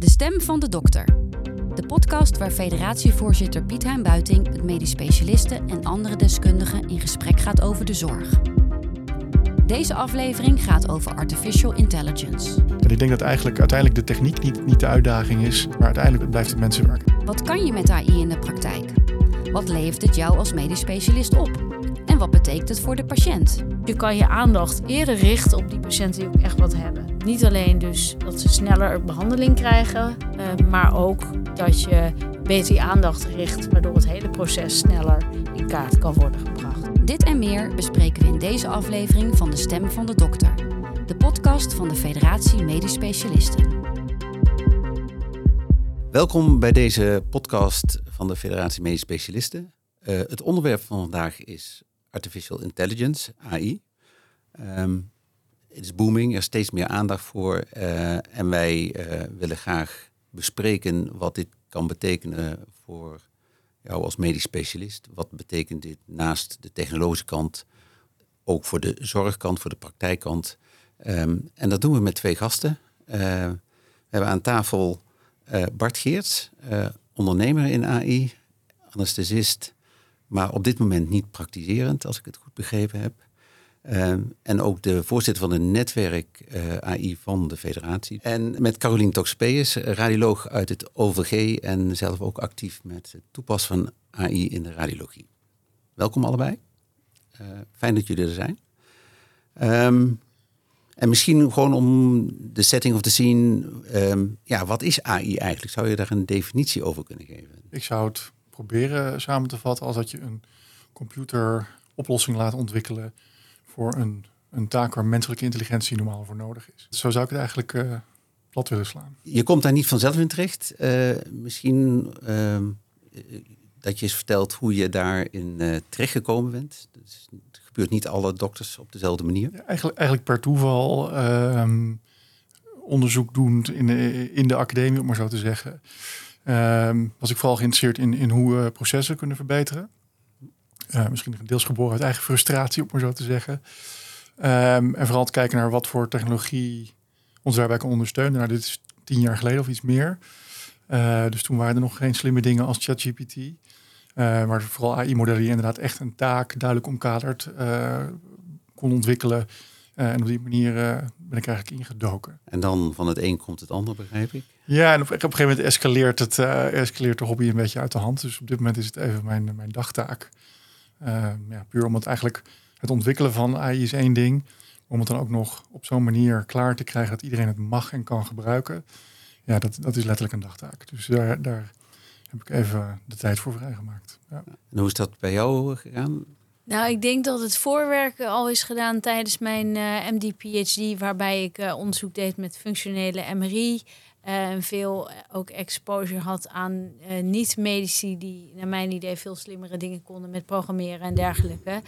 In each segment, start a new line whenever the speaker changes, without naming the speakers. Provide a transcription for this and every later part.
De stem van de dokter. De podcast waar federatievoorzitter Piet Hein Buiting met medisch specialisten en andere deskundigen in gesprek gaat over de zorg. Deze aflevering gaat over artificial intelligence.
En ik denk dat eigenlijk uiteindelijk de techniek niet, niet de uitdaging is, maar uiteindelijk blijft het mensenwerk.
Wat kan je met AI in de praktijk? Wat levert het jou als medisch specialist op? En wat betekent het voor de patiënt?
Je kan je aandacht eerder richten op die patiënten die ook echt wat hebben. Niet alleen dus dat ze sneller behandeling krijgen, eh, maar ook dat je beter je aandacht richt, waardoor het hele proces sneller in kaart kan worden gebracht.
Dit en meer bespreken we in deze aflevering van De Stem van de Dokter, de podcast van de Federatie Medisch Specialisten.
Welkom bij deze podcast van de Federatie Medisch Specialisten. Uh, het onderwerp van vandaag is artificial intelligence, AI. Ehm, het is booming, er is steeds meer aandacht voor. Uh, en wij uh, willen graag bespreken wat dit kan betekenen voor jou als medisch specialist. Wat betekent dit naast de technologische kant, ook voor de zorgkant, voor de praktijkkant. Um, en dat doen we met twee gasten. Uh, we hebben aan tafel Bart Geerts, ondernemer in AI, anesthesist, maar op dit moment niet praktiserend, als ik het goed begrepen heb. Uh, en ook de voorzitter van het netwerk uh, AI van de federatie. En met Caroline Toxpeus, radioloog uit het OVG en zelf ook actief met het toepassen van AI in de radiologie. Welkom allebei. Uh, fijn dat jullie er zijn. Um, en misschien gewoon om de setting of the scene. Um, ja, wat is AI eigenlijk? Zou je daar een definitie over kunnen geven?
Ik zou het proberen samen te vatten als dat je een computeroplossing laat ontwikkelen voor een, een taak waar menselijke intelligentie normaal voor nodig is. Zo zou ik het eigenlijk uh, plat willen slaan.
Je komt daar niet vanzelf in terecht. Uh, misschien uh, dat je eens vertelt hoe je daarin uh, terechtgekomen bent. Dus het gebeurt niet alle dokters op dezelfde manier.
Ja, eigenlijk, eigenlijk per toeval ehm, onderzoek doend in de, in de academie, om maar zo te zeggen. Um, was ik vooral geïnteresseerd in, in hoe we processen kunnen verbeteren. Uh, misschien deels geboren uit eigen frustratie, om maar zo te zeggen. Um, en vooral te kijken naar wat voor technologie ons daarbij kan ondersteunen. Nou, dit is tien jaar geleden of iets meer. Uh, dus toen waren er nog geen slimme dingen als ChatGPT. Uh, maar vooral AI-modellen die inderdaad echt een taak duidelijk omkaderd kon ontwikkelen. en op die manier ben ik eigenlijk ingedoken.
En dan van het een komt het ander, begrijp ik?
Ja, en op, op een gegeven moment escaleert, het, escaleert de hobby een beetje uit de hand. Dus op dit moment is het even mijn, mijn dagtaak. Uh, ja, puur omdat eigenlijk het ontwikkelen van AI is één ding. Om het dan ook nog op zo'n manier klaar te krijgen dat iedereen het mag en kan gebruiken. Ja, dat, dat is letterlijk een dagtaak. Dus daar, daar heb ik even de tijd voor vrijgemaakt. Ja.
En hoe is dat bij jou gegaan?
Nou, ik denk dat het voorwerk al is gedaan tijdens mijn uh, MD-PhD, waarbij ik uh, onderzoek deed met functionele MRI. En uh, veel ook exposure had aan uh, niet-medici die naar mijn idee veel slimmere dingen konden met programmeren en dergelijke.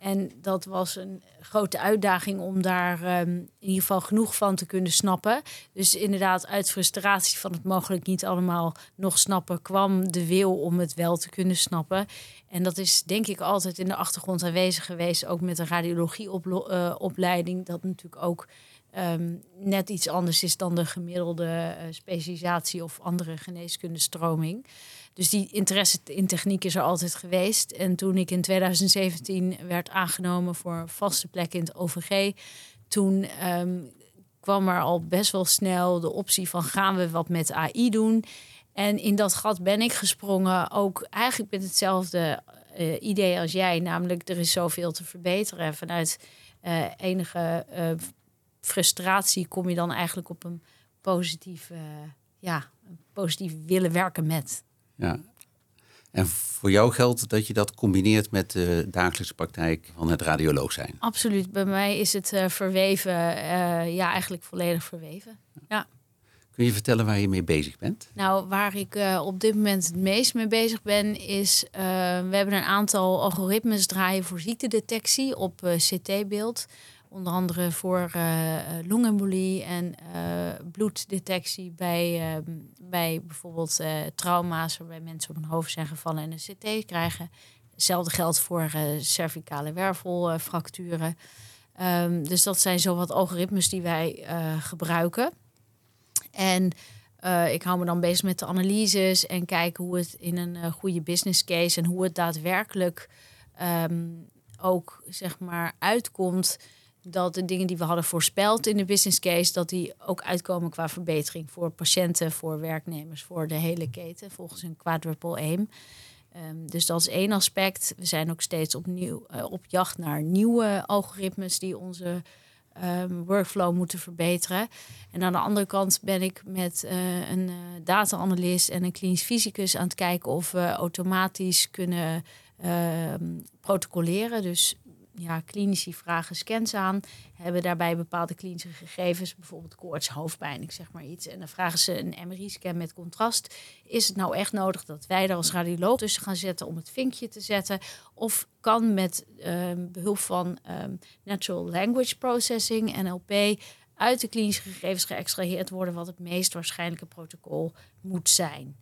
En dat was een grote uitdaging om daar um, in ieder geval genoeg van te kunnen snappen. Dus inderdaad, uit frustratie van het mogelijk niet allemaal nog snappen, kwam de wil om het wel te kunnen snappen. En dat is denk ik altijd in de achtergrond aanwezig geweest, ook met de radiologieopleiding. Uh, dat natuurlijk ook um, net iets anders is dan de gemiddelde uh, specialisatie of andere geneeskundestroming. Dus die interesse in techniek is er altijd geweest. En toen ik in 2017 werd aangenomen voor een vaste plek in het OVG, toen um, kwam er al best wel snel de optie van gaan we wat met AI doen. En in dat gat ben ik gesprongen, ook eigenlijk met hetzelfde uh, idee als jij, namelijk er is zoveel te verbeteren. Vanuit uh, enige uh, frustratie kom je dan eigenlijk op een positief, uh, ja, positief willen werken met.
Ja. En voor jou geldt dat je dat combineert met de dagelijkse praktijk van het radioloog zijn?
Absoluut. Bij mij is het uh, verweven, uh, ja, eigenlijk volledig verweven. Ja.
Kun je vertellen waar je mee bezig bent?
Nou, waar ik uh, op dit moment het meest mee bezig ben, is we hebben een aantal algoritmes draaien voor ziektedetectie op CT-beeld. Onder andere voor uh, longembolie en uh, bloeddetectie bij, uh, bij bijvoorbeeld trauma's waarbij mensen op hun hoofd zijn gevallen en een CT krijgen. Hetzelfde geldt voor cervicale wervelfracturen. Um, dus dat zijn zowat algoritmes die wij gebruiken. En ik hou me dan bezig met de analyses en kijken hoe het in een goede business case en hoe het daadwerkelijk um, ook zeg maar uitkomt dat de dingen die we hadden voorspeld in de business case, dat die ook uitkomen qua verbetering voor patiënten, voor werknemers, voor de hele keten, volgens een quadruple aim. Um, dus dat is één aspect. We zijn ook steeds opnieuw uh, op jacht naar nieuwe algoritmes die onze um, workflow moeten verbeteren. En aan de andere kant ben ik met uh, een uh, data-analyst en een klinisch fysicus aan het kijken of we automatisch kunnen protocoleren. Dus ja, klinici vragen scans aan, hebben daarbij bepaalde klinische gegevens, bijvoorbeeld koorts, hoofdpijn, ik zeg maar iets. En dan vragen ze een MRI-scan met contrast. Is het nou echt nodig dat wij daar als radioloog tussen gaan zetten om het vinkje te zetten? Of kan met um, behulp van um, natural language processing, NLP, uit de klinische gegevens geëxtraheerd worden wat het meest waarschijnlijke protocol moet zijn?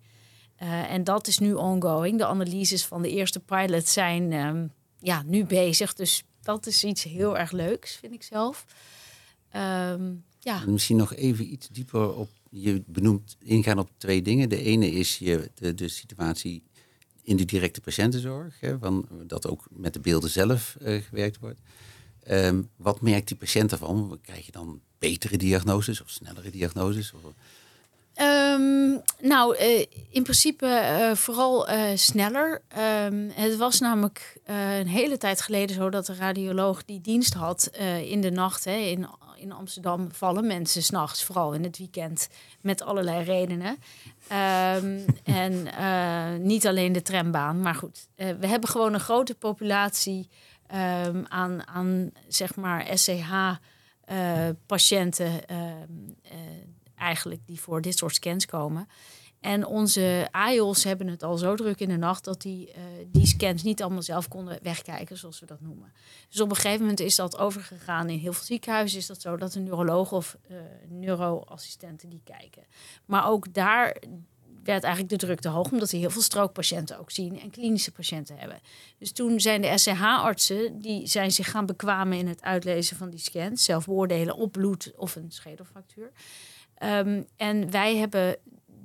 Uh, en dat is nu ongoing. De analyses van de eerste pilot zijn um, ja, nu bezig. Dus dat is iets heel erg leuks, vind ik zelf. Um, ja.
Misschien nog even iets dieper op. Je benoemt ingaan op twee dingen. De ene is je, de, situatie in de directe patiëntenzorg. Hè, van, dat ook met de beelden zelf uh, gewerkt wordt. Um, wat merkt die patiënt ervan? Krijg je dan betere diagnoses of snellere diagnoses? Of...
Um, nou, uh, in principe uh, vooral uh, sneller. Um, het was namelijk een hele tijd geleden zo dat de radioloog die dienst had in de nacht. Hè, in, in Amsterdam vallen mensen s'nachts, vooral in het weekend, met allerlei redenen. Um, en niet alleen de trambaan, maar goed. we hebben gewoon een grote populatie aan, aan, zeg maar, SCH-patiënten eigenlijk die voor dit soort scans komen. En onze AIOS hebben het al zo druk in de nacht dat die, uh, die scans niet allemaal zelf konden wegkijken, zoals we dat noemen. Dus op een gegeven moment is dat overgegaan. In heel veel ziekenhuizen is dat zo dat de neurologen of uh, neuroassistenten die kijken. Maar ook daar werd eigenlijk de druk te hoog, omdat ze heel veel strookpatiënten ook zien en klinische patiënten hebben. Dus toen zijn de SCH-artsen, die zijn zich gaan bekwamen in het uitlezen van die scans, zelf beoordelen op bloed of een schedelfractuur. Um, en wij hebben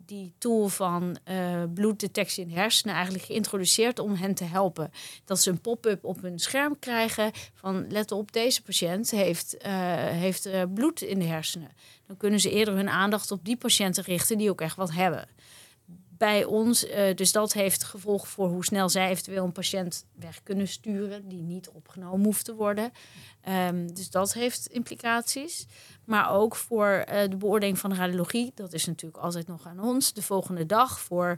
die tool van uh, bloeddetectie in de hersenen eigenlijk geïntroduceerd om hen te helpen. Dat ze een pop-up op hun scherm krijgen van let op, deze patiënt heeft, uh, heeft uh, bloed in de hersenen. Dan kunnen ze eerder hun aandacht op die patiënten richten die ook echt wat hebben bij ons. Uh, dus dat heeft gevolg voor hoe snel zij eventueel een patiënt weg kunnen sturen die niet opgenomen hoeft te worden. Um, dus dat heeft implicaties. Maar ook voor uh, de beoordeling van de radiologie, dat is natuurlijk altijd nog aan ons. De volgende dag voor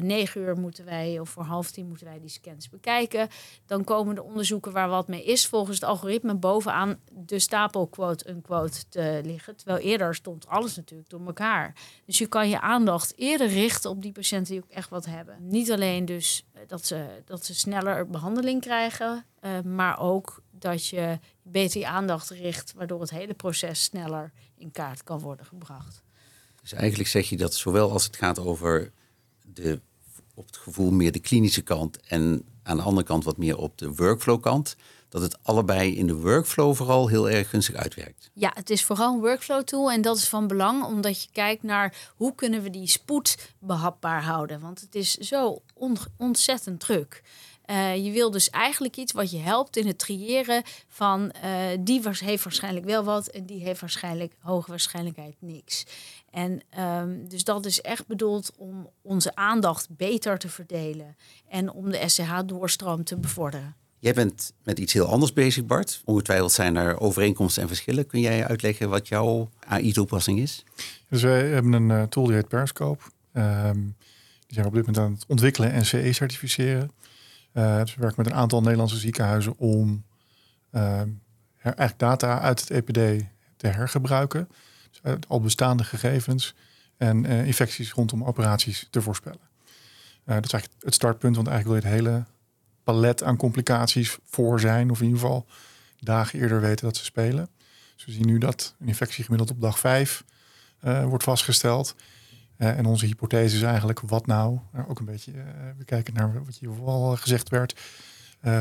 negen uur moeten wij, of voor half tien moeten wij die scans bekijken. Dan komen de onderzoeken waar wat mee is, volgens het algoritme bovenaan de stapel quote-unquote te liggen. Terwijl eerder stond alles natuurlijk door elkaar. Dus je kan je aandacht eerder richten op die patiënten die ook echt wat hebben. Niet alleen dus eh, dat ze, dat ze sneller behandeling krijgen, uh, maar ook dat je beter je aandacht richt, waardoor het hele proces sneller in kaart kan worden gebracht.
Dus eigenlijk zeg je dat zowel als het gaat over de, op het gevoel meer de klinische kant en aan de andere kant wat meer op de workflow kant. Dat het allebei in de workflow vooral heel erg gunstig uitwerkt.
Ja, het is vooral een workflow tool en dat is van belang omdat je kijkt naar hoe kunnen we die spoed behapbaar houden. Want het is zo ontzettend druk. Uh, je wil dus eigenlijk iets wat je helpt in het triëren van uh, die was, heeft waarschijnlijk wel wat en die heeft waarschijnlijk hoge waarschijnlijkheid niks. En um, dus dat is echt bedoeld om onze aandacht beter te verdelen en om de SCH-doorstroom te bevorderen.
Jij bent met iets heel anders bezig, Bart. Ongetwijfeld zijn er overeenkomsten en verschillen. Kun jij uitleggen wat jouw AI-toepassing is?
Dus wij hebben een uh, tool die heet Periscope. Um, die zijn we op dit moment aan het ontwikkelen en CE-certificeren. Uh, we werken met een aantal Nederlandse ziekenhuizen om uh, eigenlijk data uit het EPD te hergebruiken. Dus al bestaande gegevens en uh, infecties rondom operaties te voorspellen. dat is eigenlijk het startpunt, want eigenlijk wil je het hele palet aan complicaties voor zijn, of in ieder geval dagen eerder weten dat ze spelen. Dus we zien nu dat een infectie gemiddeld op dag 5 wordt vastgesteld. Uh, en onze hypothese is eigenlijk, wat nou, nou ook een beetje, uh, we kijken naar wat hier al gezegd werd,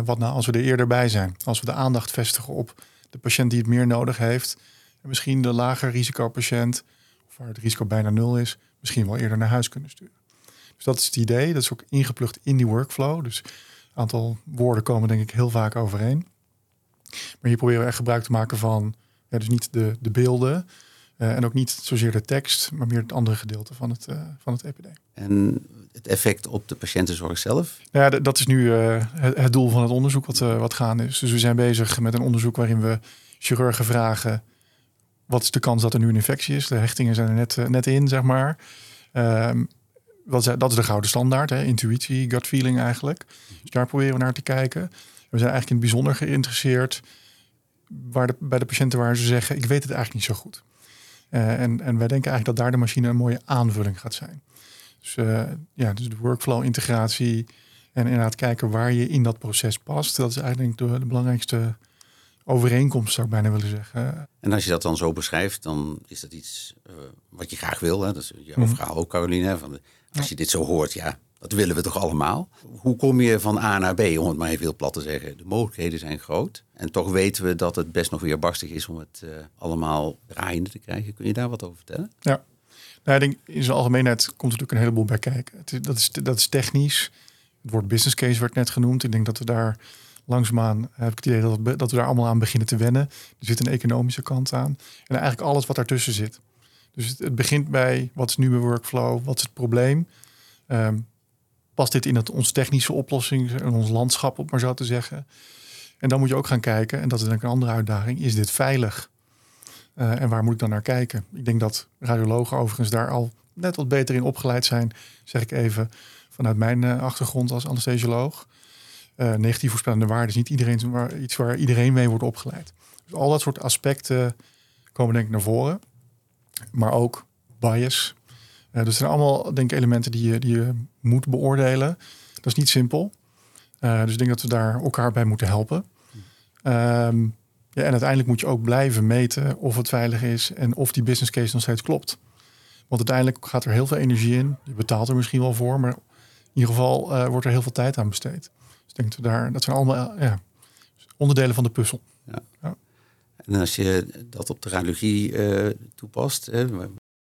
wat nou als we er eerder bij zijn? Als we de aandacht vestigen op de patiënt die het meer nodig heeft, en misschien de lager risicopatiënt of waar het risico bijna nul is, misschien wel eerder naar huis kunnen sturen. Dus dat is het idee. Dat is ook ingeplucht in die workflow. Dus een aantal woorden komen denk ik heel vaak overeen. Maar hier proberen we echt gebruik te maken van, dus niet de, de beelden uh, en ook niet zozeer de tekst, maar meer het andere gedeelte van het, uh, van het EPD.
En het effect op de patiëntenzorg zelf?
Nou ja, dat is nu uh, het, het, doel van het onderzoek wat, wat gaande is. Dus we zijn bezig met een onderzoek waarin we chirurgen vragen wat is de kans dat er nu een infectie is? De hechtingen zijn er net, net in, zeg maar. Um, wat is, dat is de gouden standaard, hè? intuïtie, gut feeling eigenlijk. Dus daar proberen we naar te kijken. We zijn eigenlijk in het bijzonder geïnteresseerd waar de, bij de patiënten waar ze zeggen, ik weet het eigenlijk niet zo goed. Uh, en, en wij denken eigenlijk dat daar de machine een mooie aanvulling gaat zijn. Dus, uh, ja, dus de workflow integratie en inderdaad kijken waar je in dat proces past. Dat is eigenlijk de, de belangrijkste overeenkomst, zou ik bijna willen zeggen.
En als je dat dan zo beschrijft, dan is dat iets uh, wat je graag wil. Hè? Dat is jouw mm. verhaal ook, Caroline. Van de, als je dit zo hoort, ja, dat willen we toch allemaal? Hoe kom je van A naar B, om het maar even heel plat te zeggen? De mogelijkheden zijn groot. En toch weten we dat het best nog weer barstig is om het uh, allemaal draaiende te krijgen. Kun je daar wat over vertellen?
Ja. Nou, ik denk in zijn algemeenheid komt er natuurlijk een heleboel bij kijken. Dat, is, dat is technisch. Het woord business case werd net genoemd. Ik denk dat we daar langzaamaan heb ik het idee dat we, dat we daar allemaal aan beginnen te wennen. Er zit een economische kant aan. En eigenlijk alles wat daartussen zit. Dus het, het begint bij wat is nu mijn workflow? Wat is het probleem? Um, past dit in het, ons technische oplossing, in ons landschap, op maar zo te zeggen? En dan moet je ook gaan kijken, en dat is denk ik een andere uitdaging, is dit veilig? Uh, en waar moet ik dan naar kijken? Ik denk dat radiologen overigens daar al net wat beter in opgeleid zijn, zeg ik even vanuit mijn uh, achtergrond als anesthesioloog. Uh, negatief voorspellende waarden is niet iedereen, waar, iets waar iedereen mee wordt opgeleid. Dus al dat soort aspecten komen denk ik naar voren. Maar ook bias. Uh, dus er zijn allemaal denk ik elementen die je, die je moet beoordelen. Dat is niet simpel. Uh, dus ik denk dat we daar elkaar bij moeten helpen. Um, ja, en uiteindelijk moet je ook blijven meten of het veilig is en of die business case nog steeds klopt. Want uiteindelijk gaat er heel veel energie in. Je betaalt er misschien wel voor, maar in ieder geval uh, wordt er heel veel tijd aan besteed. Dus denk dat daar, dat zijn allemaal ja, onderdelen van de puzzel. Ja.
En als je dat op de radiologie toepast, hè,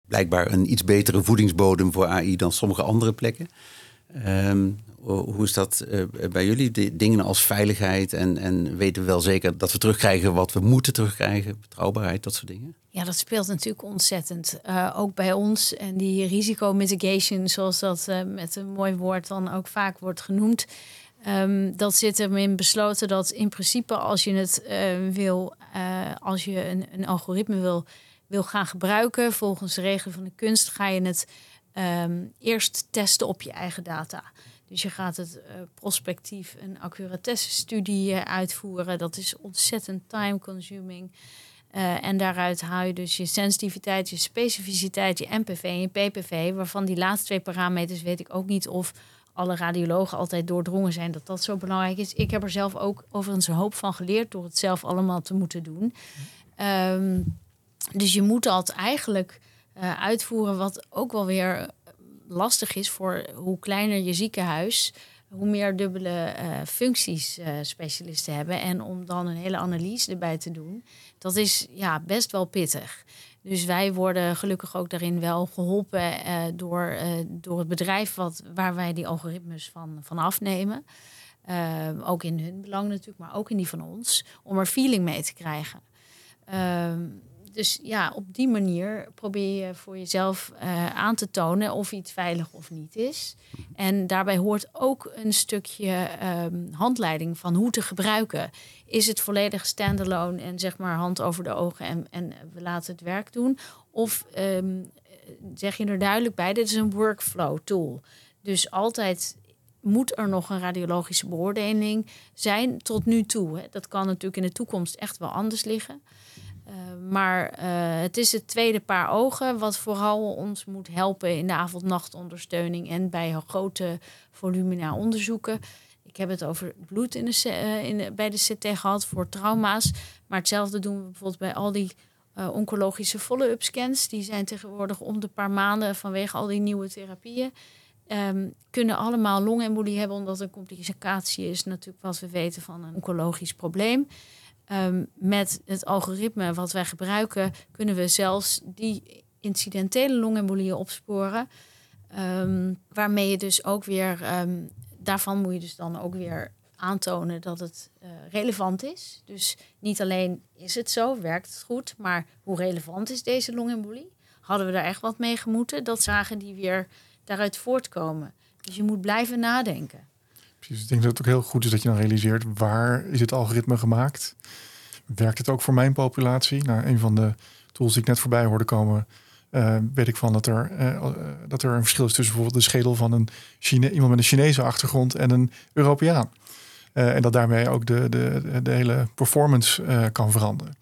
blijkbaar een iets betere voedingsbodem voor AI dan sommige andere plekken. Um, hoe is dat uh, bij jullie? De dingen als veiligheid en, en weten we wel zeker dat we terugkrijgen wat we moeten terugkrijgen, betrouwbaarheid, dat soort dingen?
Ja, dat speelt natuurlijk ontzettend. Uh, ook bij ons. En die risicomitigation, zoals dat uh, met een mooi woord dan ook vaak wordt genoemd. Um, dat zit erin besloten dat in principe als je het wil, als je een, een algoritme wil wil gaan gebruiken volgens de regelen van de kunst, ga je het um, eerst testen op je eigen data. Dus je gaat het uh, prospectief een accuratesse-studie uh, uitvoeren. Dat is ontzettend time-consuming. Uh, en daaruit haal je dus je sensitiviteit, je specificiteit, je MPV en je PPV. Waarvan die laatste twee parameters weet ik ook niet of alle radiologen altijd doordrongen zijn dat dat zo belangrijk is. Ik heb er zelf ook overigens een hoop van geleerd door het zelf allemaal te moeten doen. Um, dus je moet dat eigenlijk uh, uitvoeren, wat ook wel weer lastig is voor hoe kleiner je ziekenhuis, hoe meer dubbele uh, functies specialisten hebben. En om dan een hele analyse erbij te doen, dat is ja, best wel pittig. Dus wij worden gelukkig ook daarin wel geholpen door, door het bedrijf wat, waar wij die algoritmes van, van afnemen. ook in hun belang natuurlijk, maar ook in die van ons, om er feeling mee te krijgen. Ehm, dus ja, op die manier probeer je voor jezelf uh, aan te tonen of iets veilig of niet is. En daarbij hoort ook een stukje um, handleiding van hoe te gebruiken. Is het volledig standalone en zeg maar hand over de ogen en, en we laten het werk doen? Of um, zeg je er duidelijk bij, dit is een workflow tool. Dus altijd moet er nog een radiologische beoordeling zijn tot nu toe. Hè. Dat kan natuurlijk in de toekomst echt wel anders liggen. Uh, maar uh, het is het tweede paar ogen wat vooral ons moet helpen in de avond-nachtondersteuning en bij grote volumina onderzoeken. Ik heb het over bloed in de, uh, in de, bij de CT gehad voor trauma's. Maar hetzelfde doen we bijvoorbeeld bij al die oncologische follow-up scans. Die zijn tegenwoordig om de paar maanden vanwege al die nieuwe therapieën. Um, kunnen allemaal longembolie hebben, omdat een complicatie is natuurlijk wat we weten van een oncologisch probleem. Um, met het algoritme wat wij gebruiken, kunnen we zelfs die incidentele longembolieën opsporen. Ehm, waarmee je dus ook weer, ehm, daarvan moet je dus dan ook weer aantonen dat het uh, relevant is. Dus niet alleen is het zo, werkt het goed, maar hoe relevant is deze longembolie? Hadden we daar echt wat mee gemoeten? Dat zagen die weer daaruit voortkomen. Dus je moet blijven nadenken.
Precies, ik denk dat het ook heel goed is dat je dan realiseert waar is het algoritme gemaakt? Werkt het ook voor mijn populatie? Nou, een van de tools die ik net voorbij hoorde komen, uh, weet ik van dat er, uh, dat er een verschil is tussen bijvoorbeeld de schedel van een Chine iemand met een Chinese achtergrond en een Europeaan. en dat daarmee ook de, de, de hele performance kan veranderen.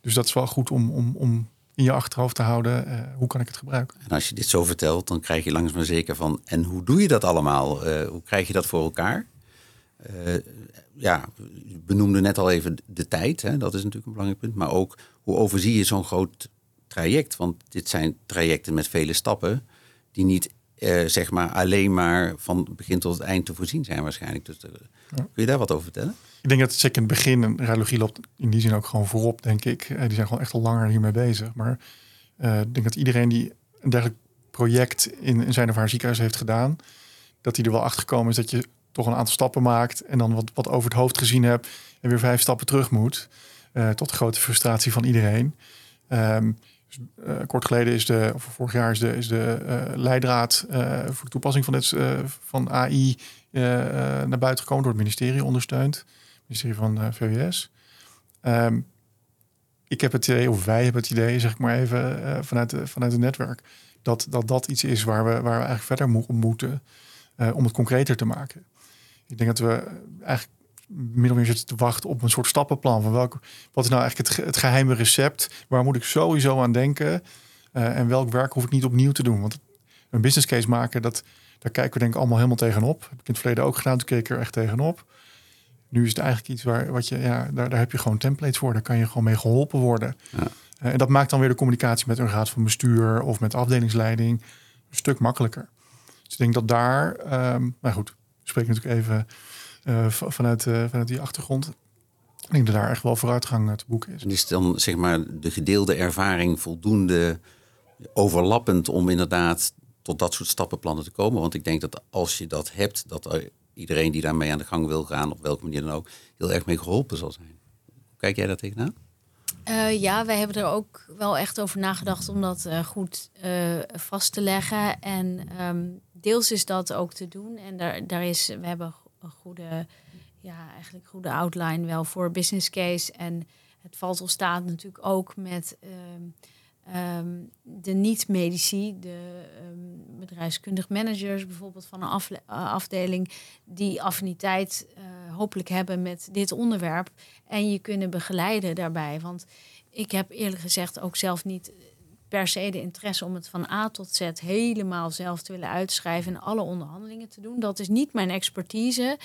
Dus dat is wel goed om, om, om in je achterhoofd te houden. hoe kan ik het gebruiken?
En als je dit zo vertelt, dan krijg je langzaam maar zeker van... en hoe doe je dat allemaal? hoe krijg je dat voor elkaar? ja, je benoemde net al even de tijd. Hè? Dat is natuurlijk een belangrijk punt. Maar ook hoe overzie je zo'n groot traject? Want dit zijn trajecten met vele stappen die niet eh, zeg maar alleen maar van begin tot het eind te voorzien zijn waarschijnlijk. Dus, uh, Kun je daar wat over vertellen?
Ik denk dat zeker in het begin een radiologie loopt in die zin ook gewoon voorop, denk ik. Uh, die zijn gewoon echt al langer hiermee bezig. Maar ik denk dat iedereen die een dergelijk project in, in zijn of haar ziekenhuis heeft gedaan, dat hij er wel achter gekomen is dat je toch een aantal stappen maakt en dan wat, wat over het hoofd gezien hebt en weer vijf stappen terug moet. Uh, tot grote frustratie van iedereen. Um, dus, kort geleden is de, of vorig jaar is de, is de uh, leidraad voor de toepassing van, dit, van AI naar buiten gekomen door het ministerie ondersteund. Het ministerie van VWS. Um, ik heb het idee, of wij hebben het idee, zeg ik maar even vanuit, de, vanuit het netwerk, dat, dat dat iets is waar we, waar we eigenlijk verder mo moeten om het concreter te maken. Ik denk dat we eigenlijk min of meer zitten te wachten op een soort stappenplan. Van welke, wat is nou eigenlijk het, het geheime recept? Waar moet ik sowieso aan denken? Uh, en welk werk hoef ik niet opnieuw te doen? Want een business case maken, dat, daar kijken we denk ik allemaal helemaal tegenop. heb ik in het verleden ook gedaan, toen keek ik er echt tegenop. Nu is het eigenlijk iets waar wat je, ja, daar, daar heb je gewoon templates voor. Daar kan je gewoon mee geholpen worden. Ja. Uh, en dat maakt dan weer de communicatie met een raad van bestuur of met afdelingsleiding een stuk makkelijker. Dus ik denk dat daar, um, nou goed, we spreken natuurlijk even vanuit, uh, vanuit die achtergrond. Ik denk dat daar echt wel vooruitgang te boeken is.
En is dan zeg maar de gedeelde ervaring voldoende overlappend om inderdaad tot dat soort stappenplannen te komen? Want ik denk dat als je dat hebt, dat iedereen die daarmee aan de gang wil gaan, op welke manier dan ook, heel erg mee geholpen zal zijn. Kijk jij daar tegenaan?
Uh, ja, wij hebben er ook wel echt over nagedacht om dat uh, goed uh, vast te leggen. En um, deels is dat ook te doen. En daar, daar is, we hebben een goede, ja, eigenlijk goede outline wel voor business case. En het valt of staat natuurlijk ook met um, um, de niet-medici, de um, bedrijfskundig managers bijvoorbeeld van een uh, afdeling, die affiniteit uh, hopelijk hebben met dit onderwerp en je kunnen begeleiden daarbij. Want ik heb eerlijk gezegd ook zelf niet per se de interesse om het van A tot Z helemaal zelf te willen uitschrijven en alle onderhandelingen te doen. Dat is niet mijn expertise.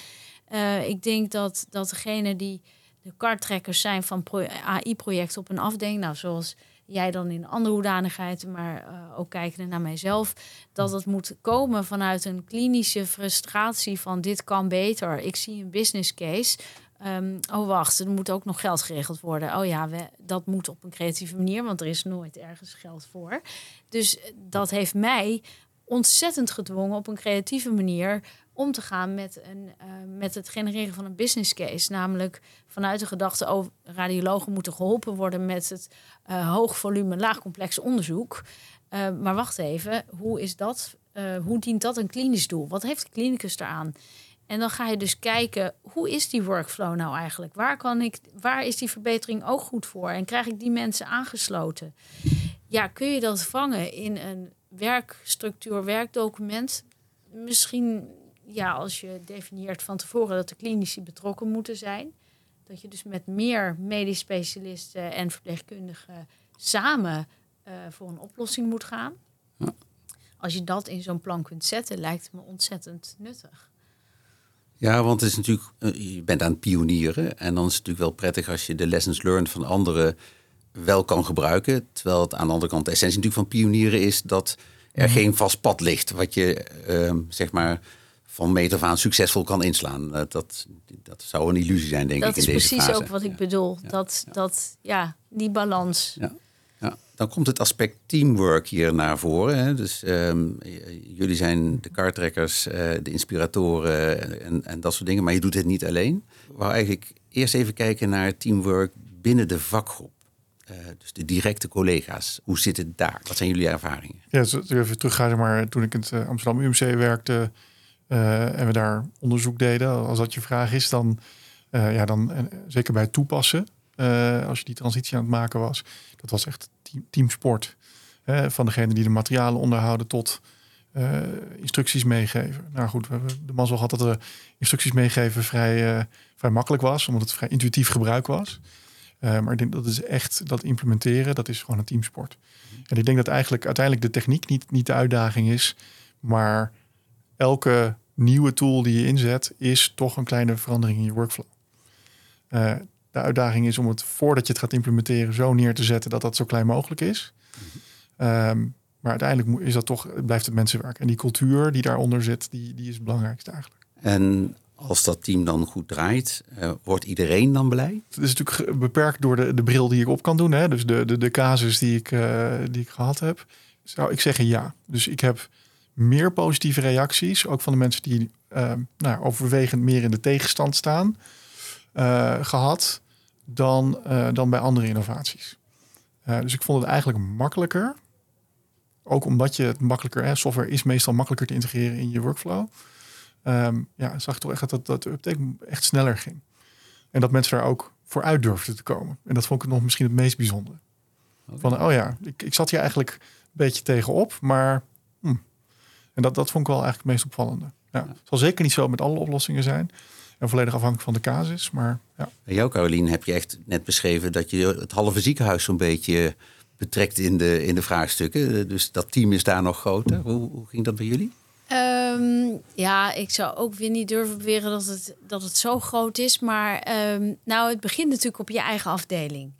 Uh, ik denk dat, dat degene die de karttrekkers zijn van AI-projecten op een afdeling, nou zoals jij dan in andere hoedanigheid, maar uh, ook kijken naar mijzelf, dat het moet komen vanuit een klinische frustratie van dit kan beter. Ik zie een business case. Um, oh, wacht, er moet ook nog geld geregeld worden. Oh ja, dat moet op een creatieve manier, want er is nooit ergens geld voor. Dus dat heeft mij ontzettend gedwongen op een creatieve manier om te gaan met, een, uh, met het genereren van een business case. Namelijk vanuit de gedachte, oh, radiologen moeten geholpen worden met het uh, hoog volume, laag complex onderzoek. Maar wacht even, hoe is dat? hoe dient dat een klinisch doel? Wat heeft de klinicus eraan? En dan ga je dus kijken, hoe is die workflow nou eigenlijk? Waar, kan ik, waar is die verbetering ook goed voor? En krijg ik die mensen aangesloten? Ja, kun je dat vangen in een werkstructuur, werkdocument? Misschien, ja, als je definieert van tevoren dat de klinici betrokken moeten zijn. Dat je dus met meer medisch specialisten en verpleegkundigen samen uh, voor een oplossing moet gaan. Als je dat in zo'n plan kunt zetten, lijkt het me ontzettend nuttig.
Ja, want het is natuurlijk, eh, je bent aan het pionieren. En dan is het natuurlijk wel prettig als je de lessons learned van anderen wel kan gebruiken. Terwijl het aan de andere kant de essentie natuurlijk van pionieren is dat er mhm. geen vast pad ligt. Wat je uh, zeg maar van meet af aan succesvol kan inslaan. Uh, dat, dat zou een illusie zijn, denk
dat
ik.
Dat is precies ook wat ik bedoel.
Ja.
Dat, dat, ja, die balans.
Ja. Dan komt het aspect teamwork hier naar voren. Hè? Dus ehm, jullie zijn de kartrekkers, uh, de inspiratoren en, en, dat soort dingen. Maar je doet het niet alleen. We wou eigenlijk eerst even kijken naar teamwork binnen de vakgroep. Uh, dus de directe collega's. Hoe zit het daar? Wat zijn jullie ervaringen?
Ja, dus even teruggaan, maar toen ik in het eh, Amsterdam UMC werkte en we daar onderzoek deden, als dat je vraag is, dan, ja, dan zeker bij toepassen, als je die transitie aan het maken was, dat was echt team, teamsport. van degene die de materialen onderhouden tot uh, instructies meegeven. Nou goed, we hebben de mazzel gehad dat de instructies meegeven vrij, uh, vrij makkelijk was, omdat het vrij intuïtief gebruik was. Maar ik denk dat is echt dat implementeren, dat is gewoon een teamsport. En ik denk dat eigenlijk uiteindelijk de techniek niet, niet de uitdaging is, maar elke nieuwe tool die je inzet, is toch een kleine verandering in je workflow. De uitdaging is om het voordat je het gaat implementeren zo neer te zetten dat dat zo klein mogelijk is. Um, maar uiteindelijk is dat toch, blijft het mensenwerk. En die cultuur die daaronder zit, die, die is het belangrijkste eigenlijk.
En als dat team dan goed draait, uh, wordt iedereen dan blij?
Het is natuurlijk beperkt door de, de bril die ik op kan doen. Hè? Dus de, de, de casus die ik, uh, die ik gehad heb. Zou ik zeggen ja. Dus ik heb meer positieve reacties. Ook van de mensen die uh, nou, overwegend meer in de tegenstand staan. Gehad dan, dan bij andere innovaties. dus ik vond het eigenlijk makkelijker ook omdat je het makkelijker, hè, software is meestal makkelijker te integreren in je workflow. Um, ja, zag ik toch echt dat, dat de uptake echt sneller ging. En dat mensen daar ook voor uit durfden te komen. En dat vond ik nog misschien het meest bijzondere. Van, oh ja, ik, ik zat hier eigenlijk een beetje tegenop, maar... Hm. En dat, dat vond ik wel eigenlijk het meest opvallende. Ja, Het zal zeker niet zo met alle oplossingen zijn. En volledig afhankelijk van de casus, maar ja.
En jou, Caroline, heb je echt net beschreven dat je het halve ziekenhuis zo'n beetje betrekt in de, in de vraagstukken. Dus dat team is daar nog groter. Hoe, hoe ging dat bij jullie?
Um, ja, ik zou ook weer niet durven beweren dat het, dat het zo groot is. Maar um, nou, het begint natuurlijk op je eigen afdeling.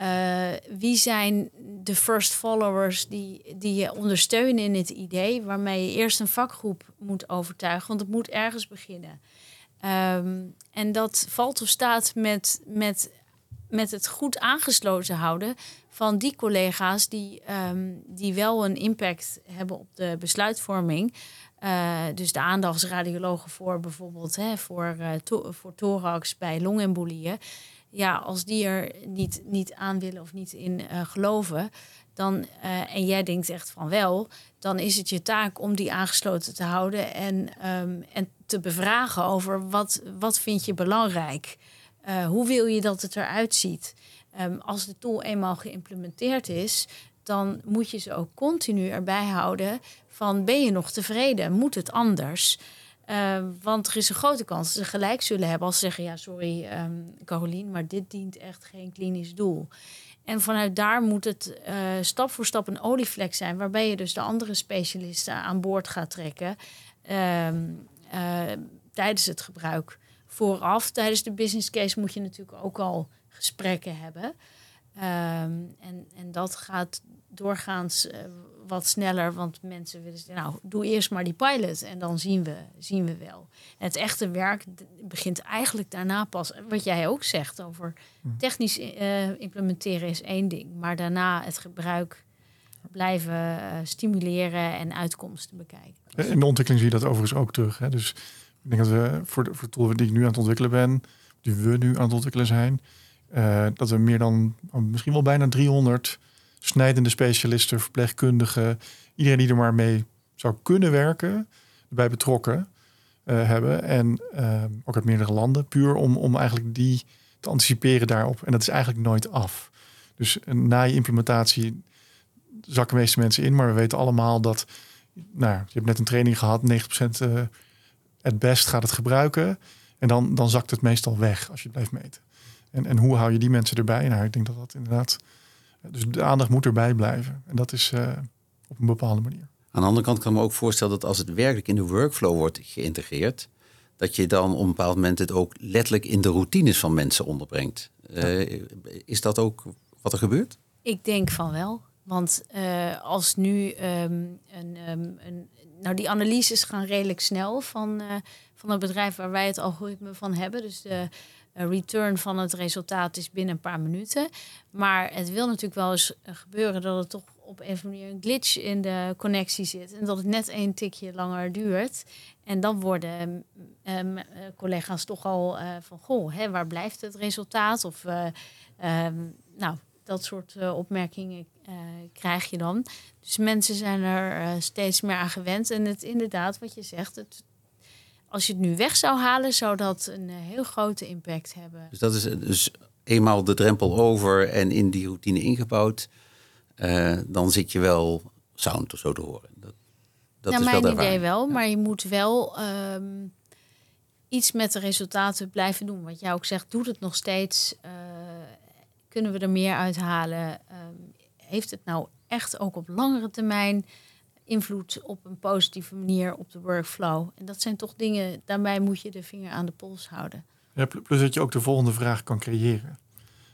Uh, wie zijn de first followers die, die je ondersteunen in het idee, waarmee je eerst een vakgroep moet overtuigen, want het moet ergens beginnen. Um, en dat valt of staat met, met, met het goed aangesloten houden van die collega's die, um, die wel een impact hebben op de besluitvorming. Uh, dus de aandachtsradiologen voor bijvoorbeeld hè, voor, to voor thorax bij longembolieën. Ja, als die er niet, niet aan willen of niet in uh, geloven, dan, en jij denkt echt van wel, dan is het je taak om die aangesloten te houden en, um, en te bevragen over wat, wat vind je belangrijk. hoe wil je dat het eruit ziet? Um, als de tool eenmaal geïmplementeerd is, dan moet je ze ook continu erbij houden van ben je nog tevreden? Moet het anders? Uh, want er is een grote kans dat ze gelijk zullen hebben als ze zeggen: ja, sorry, um, Carolien, maar dit dient echt geen klinisch doel. En vanuit daar moet het uh, stap voor stap een olievlek zijn, waarbij je dus de andere specialisten aan boord gaat trekken uh, tijdens het gebruik. Vooraf, tijdens de business case, moet je natuurlijk ook al gesprekken hebben. Um, en, en dat gaat doorgaans uh, wat sneller, want mensen willen zeggen, nou, doe eerst maar die pilot en dan zien we, zien we wel. En het echte werk begint eigenlijk daarna pas, wat jij ook zegt over hm. technisch uh, implementeren is één ding, maar daarna het gebruik blijven uh, stimuleren en uitkomsten bekijken.
In de ontwikkeling zie je dat overigens ook terug. Hè? Dus ik denk dat we voor de, voor de tool die ik nu aan het ontwikkelen ben, die we nu aan het ontwikkelen zijn, uh, dat we meer dan oh, misschien wel bijna 300 snijdende specialisten, verpleegkundigen, iedereen die er maar mee zou kunnen werken, bij betrokken uh, hebben. En uh, ook uit meerdere landen, puur om, om eigenlijk die te anticiperen daarop. En dat is eigenlijk nooit af. Dus na je implementatie zakken de meeste mensen in, maar we weten allemaal dat, nou, je hebt net een training gehad, 90% uh, het best gaat het gebruiken. En dan, dan zakt het meestal weg als je het blijft meten. En, en hoe hou je die mensen erbij? Nou, ik denk dat dat inderdaad. Dus de aandacht moet erbij blijven. En dat is uh, op een bepaalde manier.
Aan de andere kant kan ik me ook voorstellen dat als het werkelijk in de workflow wordt geïntegreerd, dat je dan op een bepaald moment het ook letterlijk in de routines van mensen onderbrengt. Uh, is dat ook wat er gebeurt?
Ik denk van wel. Want uh, als nu um, een, um, een, nou die analyses gaan redelijk snel van, uh, van het bedrijf waar wij het algoritme van hebben. Dus de, return van het resultaat is binnen een paar minuten. Maar het wil natuurlijk wel eens gebeuren dat het toch op een of manier een glitch in de connectie zit. En dat het net een tikje langer duurt. En dan worden um, collega's toch al uh, van, goh, hè, waar blijft het resultaat? Of uh, um, nou, dat soort opmerkingen krijg je dan. Dus mensen zijn er steeds meer aan gewend. En het inderdaad, wat je zegt, het, als je het nu weg zou halen, zou dat een heel grote impact hebben.
Dus dat is dus eenmaal de drempel over en in die routine ingebouwd uh, dan zit je wel sound of zo te horen. Dat,
dat ja, is mijn wel idee wel, maar je moet wel um, iets met de resultaten blijven doen. Wat jij ook zegt, doet het nog steeds. Uh, kunnen we er meer uithalen? Um, heeft het nou echt ook op langere termijn invloed op een positieve manier op de workflow? En dat zijn toch dingen, daarbij moet je de vinger aan de pols houden.
Ja, plus dat je ook de volgende vraag kan creëren.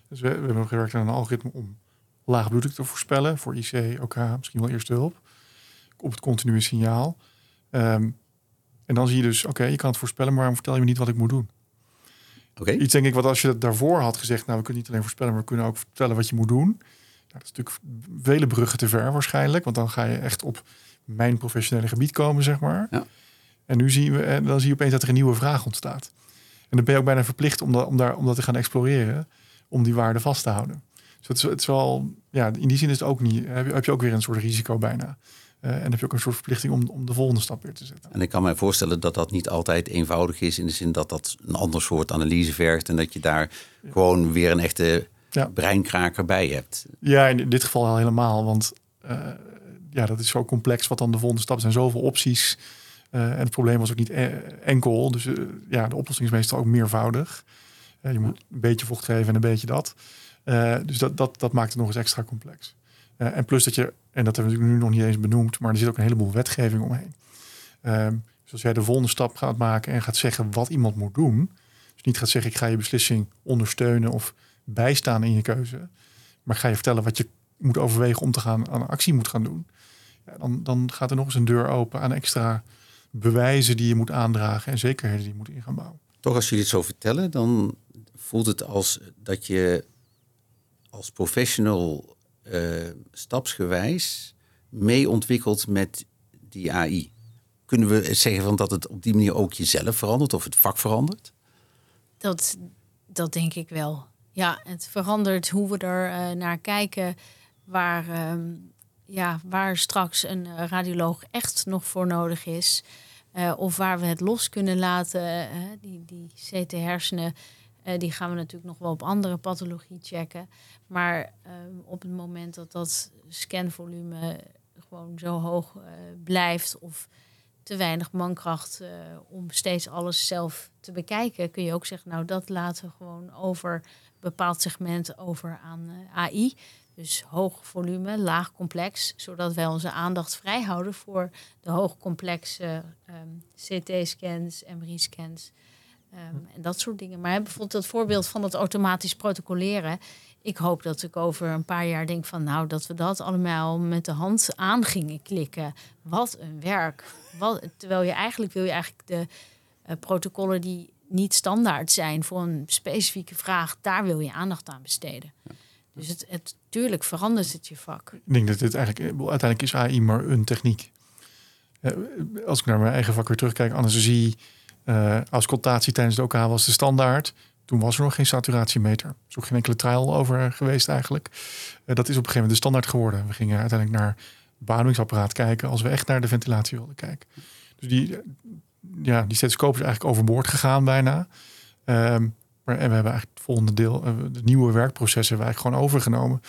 Dus we, we hebben gewerkt aan een algoritme om laag bloeddruk te voorspellen voor IC, OK, misschien wel eerste hulp. Op het continue signaal. Um, en dan zie je dus, oké, je kan het voorspellen, maar waarom vertel je me niet wat ik moet doen?
Oké.
Iets denk ik wat als je het daarvoor had gezegd, nou we kunnen niet alleen voorspellen, maar we kunnen ook vertellen wat je moet doen. Dat is natuurlijk vele bruggen te ver waarschijnlijk, want dan ga je echt op mijn professionele gebied komen, zeg maar. Ja. En nu zien we, en dan zie je opeens dat er een nieuwe vraag ontstaat. En dan ben je ook bijna verplicht om, dat, om, daar, om dat te gaan exploreren, om die waarde vast te houden. Dus het is, het is wel, ja, in die zin is het ook niet, heb je, heb je ook weer een soort risico bijna. Uh, en heb je ook een soort verplichting om, om de volgende stap weer te zetten.
En ik kan me voorstellen dat dat niet altijd eenvoudig is. In de zin dat dat een ander soort analyse vergt. En dat je daar gewoon weer een echte ja. breinkraker bij hebt.
Ja, in dit geval al helemaal. Want uh, ja, dat is zo complex wat dan de volgende stap zijn. Zoveel opties. Uh, en het probleem was ook niet enkel. Dus ja, de oplossing is meestal ook meervoudig. je moet een beetje vocht geven en een beetje dat. Dus dat, dat, dat maakt het nog eens extra complex. En plus dat je, en dat hebben we nu nog niet eens benoemd, maar er zit ook een heleboel wetgeving omheen. Uh, dus als jij de volgende stap gaat maken en gaat zeggen wat iemand moet doen, dus niet gaat zeggen ik ga je beslissing ondersteunen of bijstaan in je keuze, maar ga je vertellen wat je moet overwegen om te gaan aan actie moet gaan doen, ja, dan, dan gaat er nog eens een deur open aan extra bewijzen die je moet aandragen en zekerheden die je moet in gaan bouwen.
Toch als jullie het zo vertellen, dan voelt het als dat je als professional uh, stapsgewijs mee ontwikkeld met die AI? Kunnen we zeggen van dat het op die manier ook jezelf verandert of het vak verandert?
Dat, dat denk ik wel. Ja, het verandert hoe we er uh, naar kijken, waar, um, ja, waar straks een uh, radioloog echt nog voor nodig is. Uh, of waar we het los kunnen laten, die, die CT-hersenen die gaan we natuurlijk nog wel op andere pathologie checken. Maar ehm, op het moment dat dat scanvolume gewoon zo hoog blijft of te weinig mankracht om steeds alles zelf te bekijken, kun je ook zeggen, nou dat laten we gewoon over bepaald segment over aan AI. Dus hoog volume, laag complex, zodat wij onze aandacht vrij houden voor de hoogcomplexe um, ehm, CT-scans, MRI-scans. Um, en dat soort dingen. Maar bijvoorbeeld dat voorbeeld van het automatisch protocoleren. Ik hoop dat ik over een paar jaar denk van nou dat we dat allemaal met de hand aan gingen klikken. Wat een werk. Wat, terwijl je eigenlijk wil je eigenlijk de uh, protocollen die niet standaard zijn voor een specifieke vraag, daar wil je aandacht aan besteden. Dus het, het, tuurlijk verandert het je vak.
Ik denk dat dit eigenlijk, uiteindelijk is AI maar een techniek. Als ik naar mijn eigen vak weer terugkijk, anesthesie, uh, auscultatie tijdens de OK was de standaard. Toen was er nog geen saturatiemeter. Er is ook geen enkele trial over geweest eigenlijk. Uh, dat is op een gegeven moment de standaard geworden. We gingen uiteindelijk naar beademingsapparaat kijken als we echt naar de ventilatie wilden kijken. Dus die, ja, die stethoscoop is eigenlijk overboord gegaan bijna. Um, maar, en we hebben eigenlijk het volgende deel, uh, de nieuwe werkprocessen, hebben we eigenlijk gewoon overgenomen.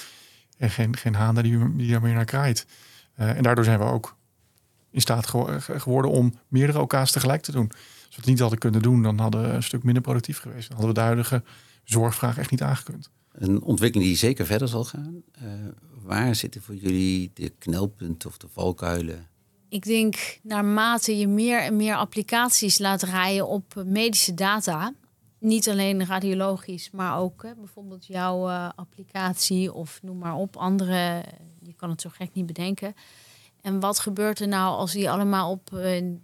En geen, geen haan die, die daar meer naar kraait. Uh, en daardoor zijn we ook in staat geworden om meerdere OK's tegelijk te doen. Als we het niet hadden kunnen doen, dan hadden we een stuk minder productief geweest. Dan hadden we de huidige zorgvraag echt niet aangekund.
Een ontwikkeling die zeker verder zal gaan. Waar zitten voor jullie de knelpunten of de valkuilen?
Ik denk naarmate je meer en meer applicaties laat draaien op medische data, niet alleen radiologisch, maar ook hè, bijvoorbeeld jouw uh, applicatie of noem maar op, andere, je kan het zo gek niet bedenken. En wat gebeurt er nou als die allemaal op uh,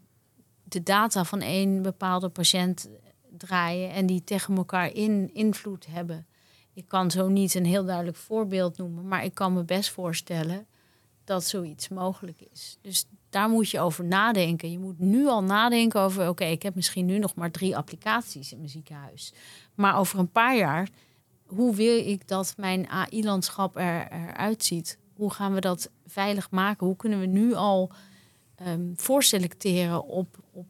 de data van één bepaalde patiënt draaien en die tegen elkaar in invloed hebben. Ik kan zo niet een heel duidelijk voorbeeld noemen, maar ik kan me best voorstellen dat zoiets mogelijk is. Dus daar moet je over nadenken. Je moet nu al nadenken over: oké, ik heb misschien nu nog maar drie applicaties in mijn ziekenhuis. Maar over een paar jaar, hoe wil ik dat mijn AI-landschap er, eruit ziet? Hoe gaan we dat veilig maken? Hoe kunnen we nu al um, voorselecteren op, op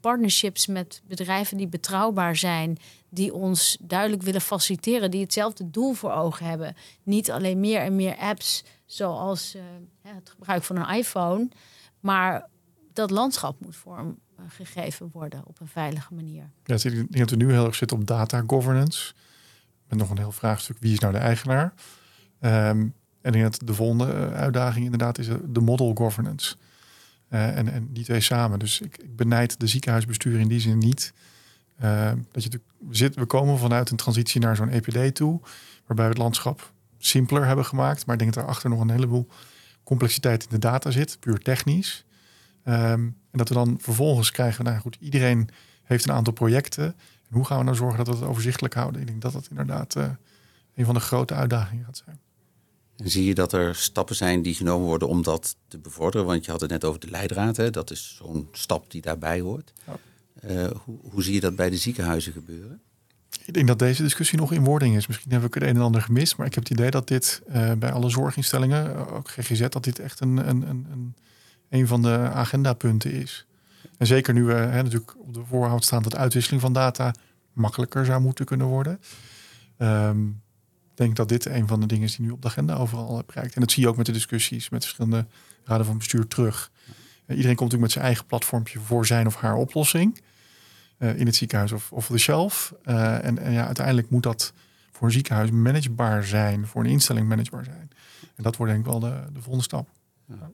partnerships met bedrijven die betrouwbaar zijn, die ons duidelijk willen faciliteren, die hetzelfde doel voor ogen hebben. Niet alleen meer en meer apps zoals uh, het gebruik van een iPhone, maar dat landschap moet vormgegeven worden op een veilige manier.
Ja, ik denk dat we nu heel erg zitten op data governance. Met nog een heel vraagstuk, wie is nou de eigenaar? Um, en ik denk dat de volgende eh, uitdaging inderdaad is de model governance. En, en die twee samen. Dus ik, ik benijd de ziekenhuisbestuur in die zin niet. Uh, dat je zit, we komen vanuit een transitie naar zo'n EPD toe, waarbij we het landschap simpeler hebben gemaakt. Maar ik denk dat daarachter nog een heleboel complexiteit in de data zit, puur technisch. Um, en dat we dan vervolgens krijgen, nou goed, iedereen heeft een aantal projecten. En hoe gaan we nou zorgen dat we het overzichtelijk houden? Ik denk dat dat inderdaad uh, een van de grote uitdagingen gaat zijn.
En zie je dat er stappen zijn die genomen worden om dat te bevorderen? Want je had het net over de leidraad, hè? dat is zo'n stap die daarbij hoort. Ja. Uh, hoe, hoe, zie je dat bij de ziekenhuizen gebeuren?
Ik denk dat deze discussie nog in wording is. Misschien heb ik het een en ander gemist, maar ik heb het idee dat dit uh, bij alle zorginstellingen, eh, ook GGZ, dat dit echt een, een, een, een, van de agendapunten is. En zeker nu we hè, natuurlijk op de voorhoud staan dat uitwisseling van data makkelijker zou moeten kunnen worden. Um, denk dat dit een van de dingen is die nu op de agenda overal bereikt. En dat zie je ook met de discussies met verschillende raden van bestuur terug. Iedereen komt natuurlijk met zijn eigen platformpje voor zijn of haar oplossing. Uh, in het ziekenhuis of, of de shelf. Uh, en, en ja, uiteindelijk moet dat voor een ziekenhuis managebaar zijn, voor een instelling managebaar zijn. En dat wordt denk ik wel de, de volgende stap. Ja.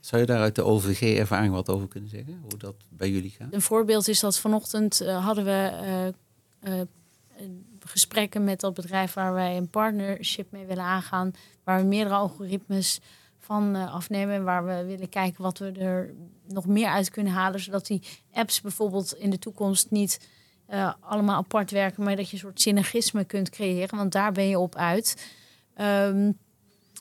Zou je daar uit de OVG-ervaring wat over kunnen zeggen? Hoe dat bij jullie gaat?
Een voorbeeld is dat vanochtend hadden we gesprekken met dat bedrijf waar wij een partnership mee willen aangaan, waar we meerdere algoritmes van uh, afnemen en waar we willen kijken wat we er nog meer uit kunnen halen, zodat die apps bijvoorbeeld in de toekomst niet uh, allemaal apart werken, maar dat je een soort synergisme kunt creëren, want daar ben je op uit. Um,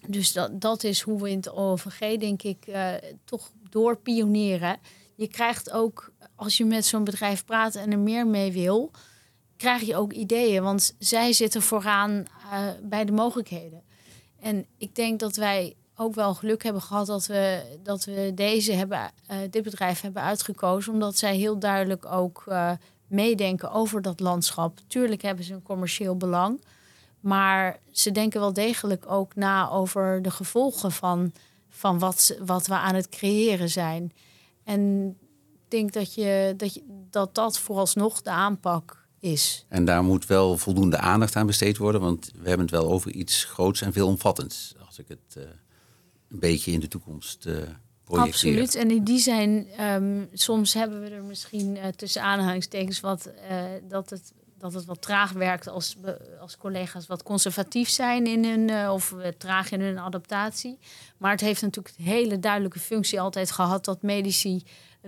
dus dat, dat is hoe we in het OVG, denk ik, uh, toch door pionieren. Je krijgt ook, als je met zo'n bedrijf praat en er meer mee wil, krijg je ook ideeën. Want zij zitten vooraan bij de mogelijkheden. En ik denk dat wij ook wel geluk hebben gehad dat we, dat we deze hebben, uh, dit bedrijf hebben uitgekozen. Omdat zij heel duidelijk ook uh, meedenken over dat landschap. Tuurlijk hebben ze een commercieel belang. Maar ze denken wel degelijk ook na over de gevolgen van, van wat, wat we aan het creëren zijn. En ik denk dat, je, dat, je, dat dat vooralsnog de aanpak is.
En daar moet wel voldoende aandacht aan besteed worden, want we hebben het wel over iets groots en veelomvattends. Als ik het uh, een beetje in de toekomst uh, projecteer.
Absoluut. En in die zijn, um, soms hebben we er misschien uh, tussen aanhalingstekens wat dat het dat het wat traag werkt als, als collega's wat conservatief zijn in hun, of traag in hun adaptatie. Maar het heeft natuurlijk een hele duidelijke functie altijd gehad dat medici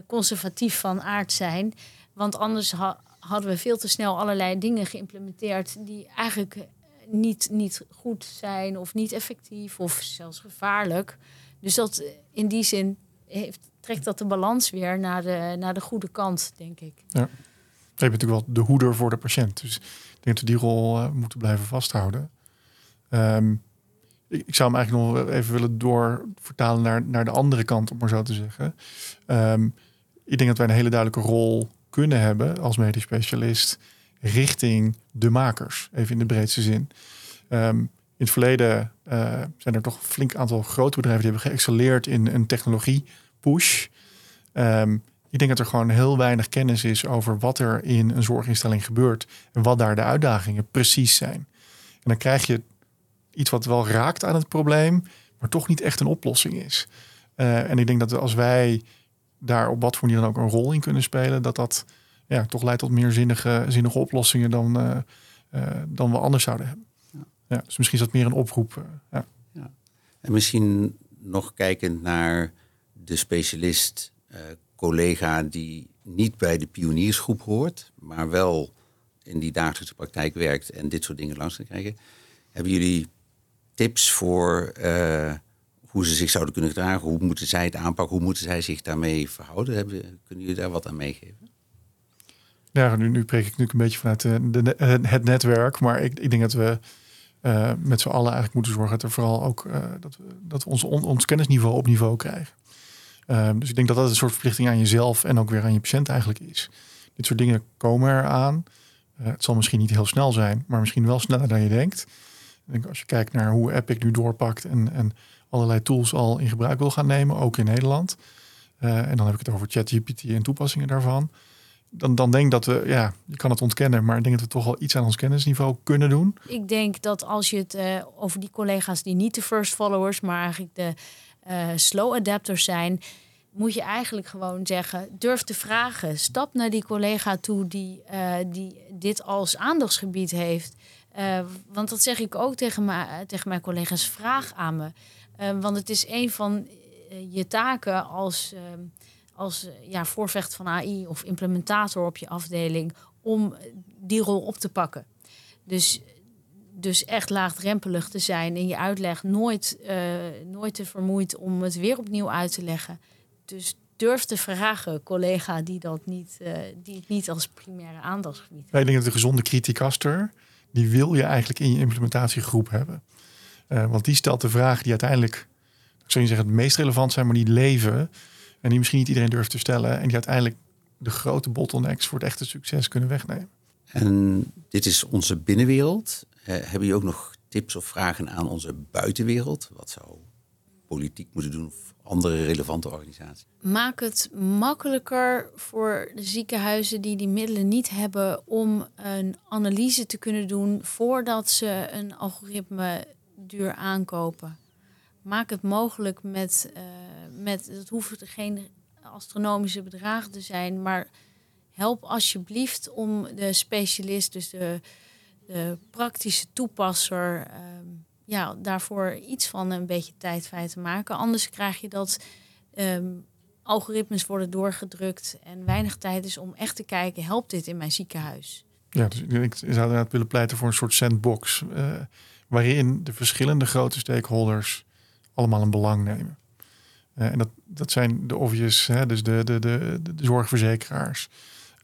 conservatief van aard zijn. Want anders hadden we veel te snel allerlei dingen geïmplementeerd die eigenlijk niet, niet goed zijn of niet effectief of zelfs gevaarlijk. Dus dat in die zin heeft, trekt dat de balans weer naar de, naar de goede kant, denk ik.
Ja. Je bent natuurlijk wel de hoeder voor de patiënt. Dus ik denk dat we die rol uh, moeten blijven vasthouden. Um, ik, zou hem eigenlijk nog even willen doorvertalen naar, naar de andere kant, om maar zo te zeggen. Um, ik denk dat wij een hele duidelijke rol kunnen hebben als medisch specialist richting de makers, even in de breedste zin. Um, in het verleden uh, zijn er toch een flink aantal grote bedrijven die hebben geëxceleerd in een technologie push. Um, ik denk dat er gewoon heel weinig kennis is over wat er in een zorginstelling gebeurt en wat daar de uitdagingen precies zijn. En dan krijg je iets wat wel raakt aan het probleem, maar toch niet echt een oplossing is. Uh, en ik denk dat als wij daar op wat voor manier dan ook een rol in kunnen spelen, dat dat ja, toch leidt tot meer zinnige, zinnige oplossingen dan, uh, uh, dan we anders zouden hebben. Ja. ja. dus misschien is dat meer een oproep. Uh, ja.
ja. En misschien nog kijkend naar de specialist, collega die niet bij de pioniersgroep hoort, maar wel in die dagelijkse praktijk werkt en dit soort dingen langs kan krijgen. Hebben jullie tips voor eh, hoe ze zich zouden kunnen gedragen? Hoe moeten zij het aanpakken? Hoe moeten zij zich daarmee verhouden? Hebben, kunnen jullie daar wat aan meegeven?
Ja, nu, nu preek ik natuurlijk een beetje vanuit de, de, het netwerk. Maar ik, ik denk dat we uh, met z'n allen eigenlijk moeten zorgen dat er vooral ook dat, we, dat we ons, on, ons kennisniveau op niveau krijgen. Uh, dus ik denk dat dat een soort verplichting aan jezelf en ook weer aan je patiënt eigenlijk is. Dit soort dingen komen eraan. Het zal misschien niet heel snel zijn, maar misschien wel sneller dan je denkt. Ik denk als je kijkt naar hoe Epic nu doorpakt en, en allerlei tools al in gebruik wil gaan nemen, ook in Nederland. en dan heb ik het over ChatGPT en toepassingen daarvan dan, dan denk ik dat we, ja, je kan het ontkennen, maar ik denk dat we toch wel iets aan ons kennisniveau kunnen doen.
Ik denk dat als je het uh, over die collega's die niet de first followers, maar eigenlijk de uh, slow adapters zijn, moet je eigenlijk gewoon zeggen: durf te vragen. Stap naar die collega toe die, uh, die dit als aandachtsgebied heeft. want dat zeg ik ook tegen, tegen mijn collega's: vraag aan me. want het is een van je taken als als ja, voorvecht van AI of implementator op je afdeling om die rol op te pakken. Dus, dus echt laagdrempelig te zijn in je uitleg, nooit, uh, nooit te vermoeid om het weer opnieuw uit te leggen. Dus durf te vragen, collega, die, dat niet, die het niet als primaire aandachtsgebied
Wij denken dat de gezonde criticaster, die wil je eigenlijk in je implementatiegroep hebben. Want die stelt de vragen die uiteindelijk, ik zou niet zeggen het meest relevant zijn, maar die leven en die misschien niet iedereen durft te stellen. En die uiteindelijk de grote bottlenecks voor het echte succes kunnen wegnemen.
En dit is onze binnenwereld. Uh, hebben jullie ook nog tips of vragen aan onze buitenwereld? Wat zou politiek moeten doen of andere relevante organisaties?
Maak het makkelijker voor de ziekenhuizen die die middelen niet hebben om een analyse te kunnen doen voordat ze een algoritme duur aankopen. Maak het mogelijk met, uh, met het hoeft geen astronomische bedragen te zijn, maar help alsjeblieft om de specialist, dus de, de praktische toepasser, uh, ja, daarvoor iets van een beetje tijd vrij te maken. Anders krijg je dat um, algoritmes worden doorgedrukt en weinig tijd is om echt te kijken, helpt dit in mijn ziekenhuis?
Ja, dus ik zou inderdaad willen pleiten voor een soort sandbox, uh, waarin de verschillende grote stakeholders allemaal een belang nemen. Uh, en dat, dat zijn de obvious, hè, dus de, de, de, zorgverzekeraars.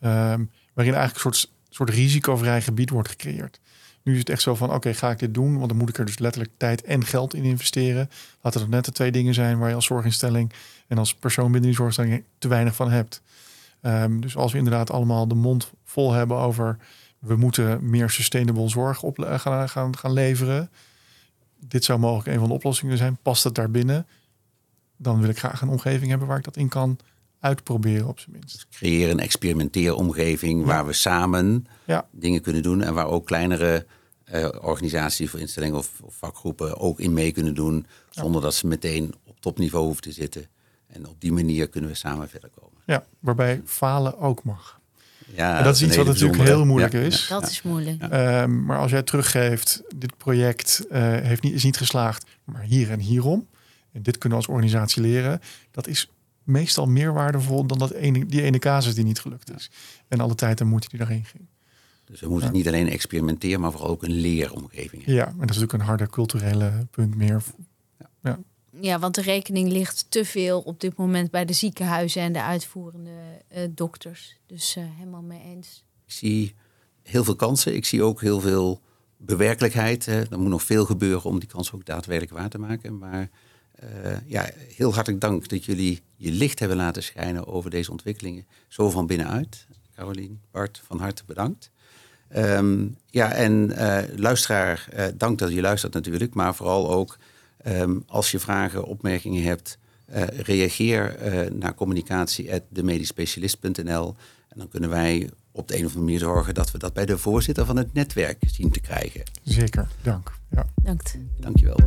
Um, waarin eigenlijk een soort, soort risicovrij gebied wordt gecreëerd. Nu is het echt zo van, oké, ga ik dit doen? Want dan moet ik er dus letterlijk tijd en geld in investeren. Laten dat net de twee dingen zijn waar je als zorginstelling en als persoon binnen die zorginstelling te weinig van hebt. Um, dus als we inderdaad allemaal de mond vol hebben over we moeten meer sustainable zorg op, gaan, gaan, gaan leveren. Dit zou mogelijk een van de oplossingen zijn. Past het daar binnen? Dan wil ik graag een omgeving hebben waar ik dat in kan uitproberen op zijn minst.
Dus creëer een experimenteeromgeving ja. waar we samen ja. dingen kunnen doen en waar ook kleinere uh, organisaties of instellingen of, of, vakgroepen ook in mee kunnen doen, ja. zonder dat ze meteen op topniveau hoeven te zitten. En op die manier kunnen we samen verder komen.
Ja, waarbij falen ook mag. Ja, en dat is iets wat natuurlijk heel moeilijk
ja.
is.
Dat is moeilijk.
Um, maar als jij teruggeeft, dit project uh, heeft niet, is niet geslaagd, maar hier en hierom. En dit kunnen we als organisatie leren. Dat is meestal meer waardevol dan dat ene, die ene casus die niet gelukt is. En alle tijd en moeite die daarheen ging.
Dus we moeten niet alleen experimenteren, maar vooral ook een leeromgeving
hebben. Ja, en dat is natuurlijk een harde culturele punt meer. Ja.
Ja, want de rekening ligt te veel op dit moment bij de ziekenhuizen en de uitvoerende uh, dokters. Dus uh, helemaal mee eens.
Ik zie heel veel kansen. Ik zie ook heel veel bewerkelijkheid. Er moet nog veel gebeuren om die kansen ook daadwerkelijk waar te maken. Maar uh, ja, heel hartelijk dank dat jullie je licht hebben laten schijnen over deze ontwikkelingen. Zo van binnenuit. Carolien, Bart, van harte bedankt. Um, ja, en luisteraar, dank dat je luistert natuurlijk. Maar vooral ook Um, als je vragen, opmerkingen hebt, uh, reageer uh, naar communicatie.demedischespecialist.nl en dan kunnen wij op de een of andere manier zorgen dat we dat bij de voorzitter van het netwerk zien te krijgen.
Zeker, dank. Ja.
Dank.
Dankjewel.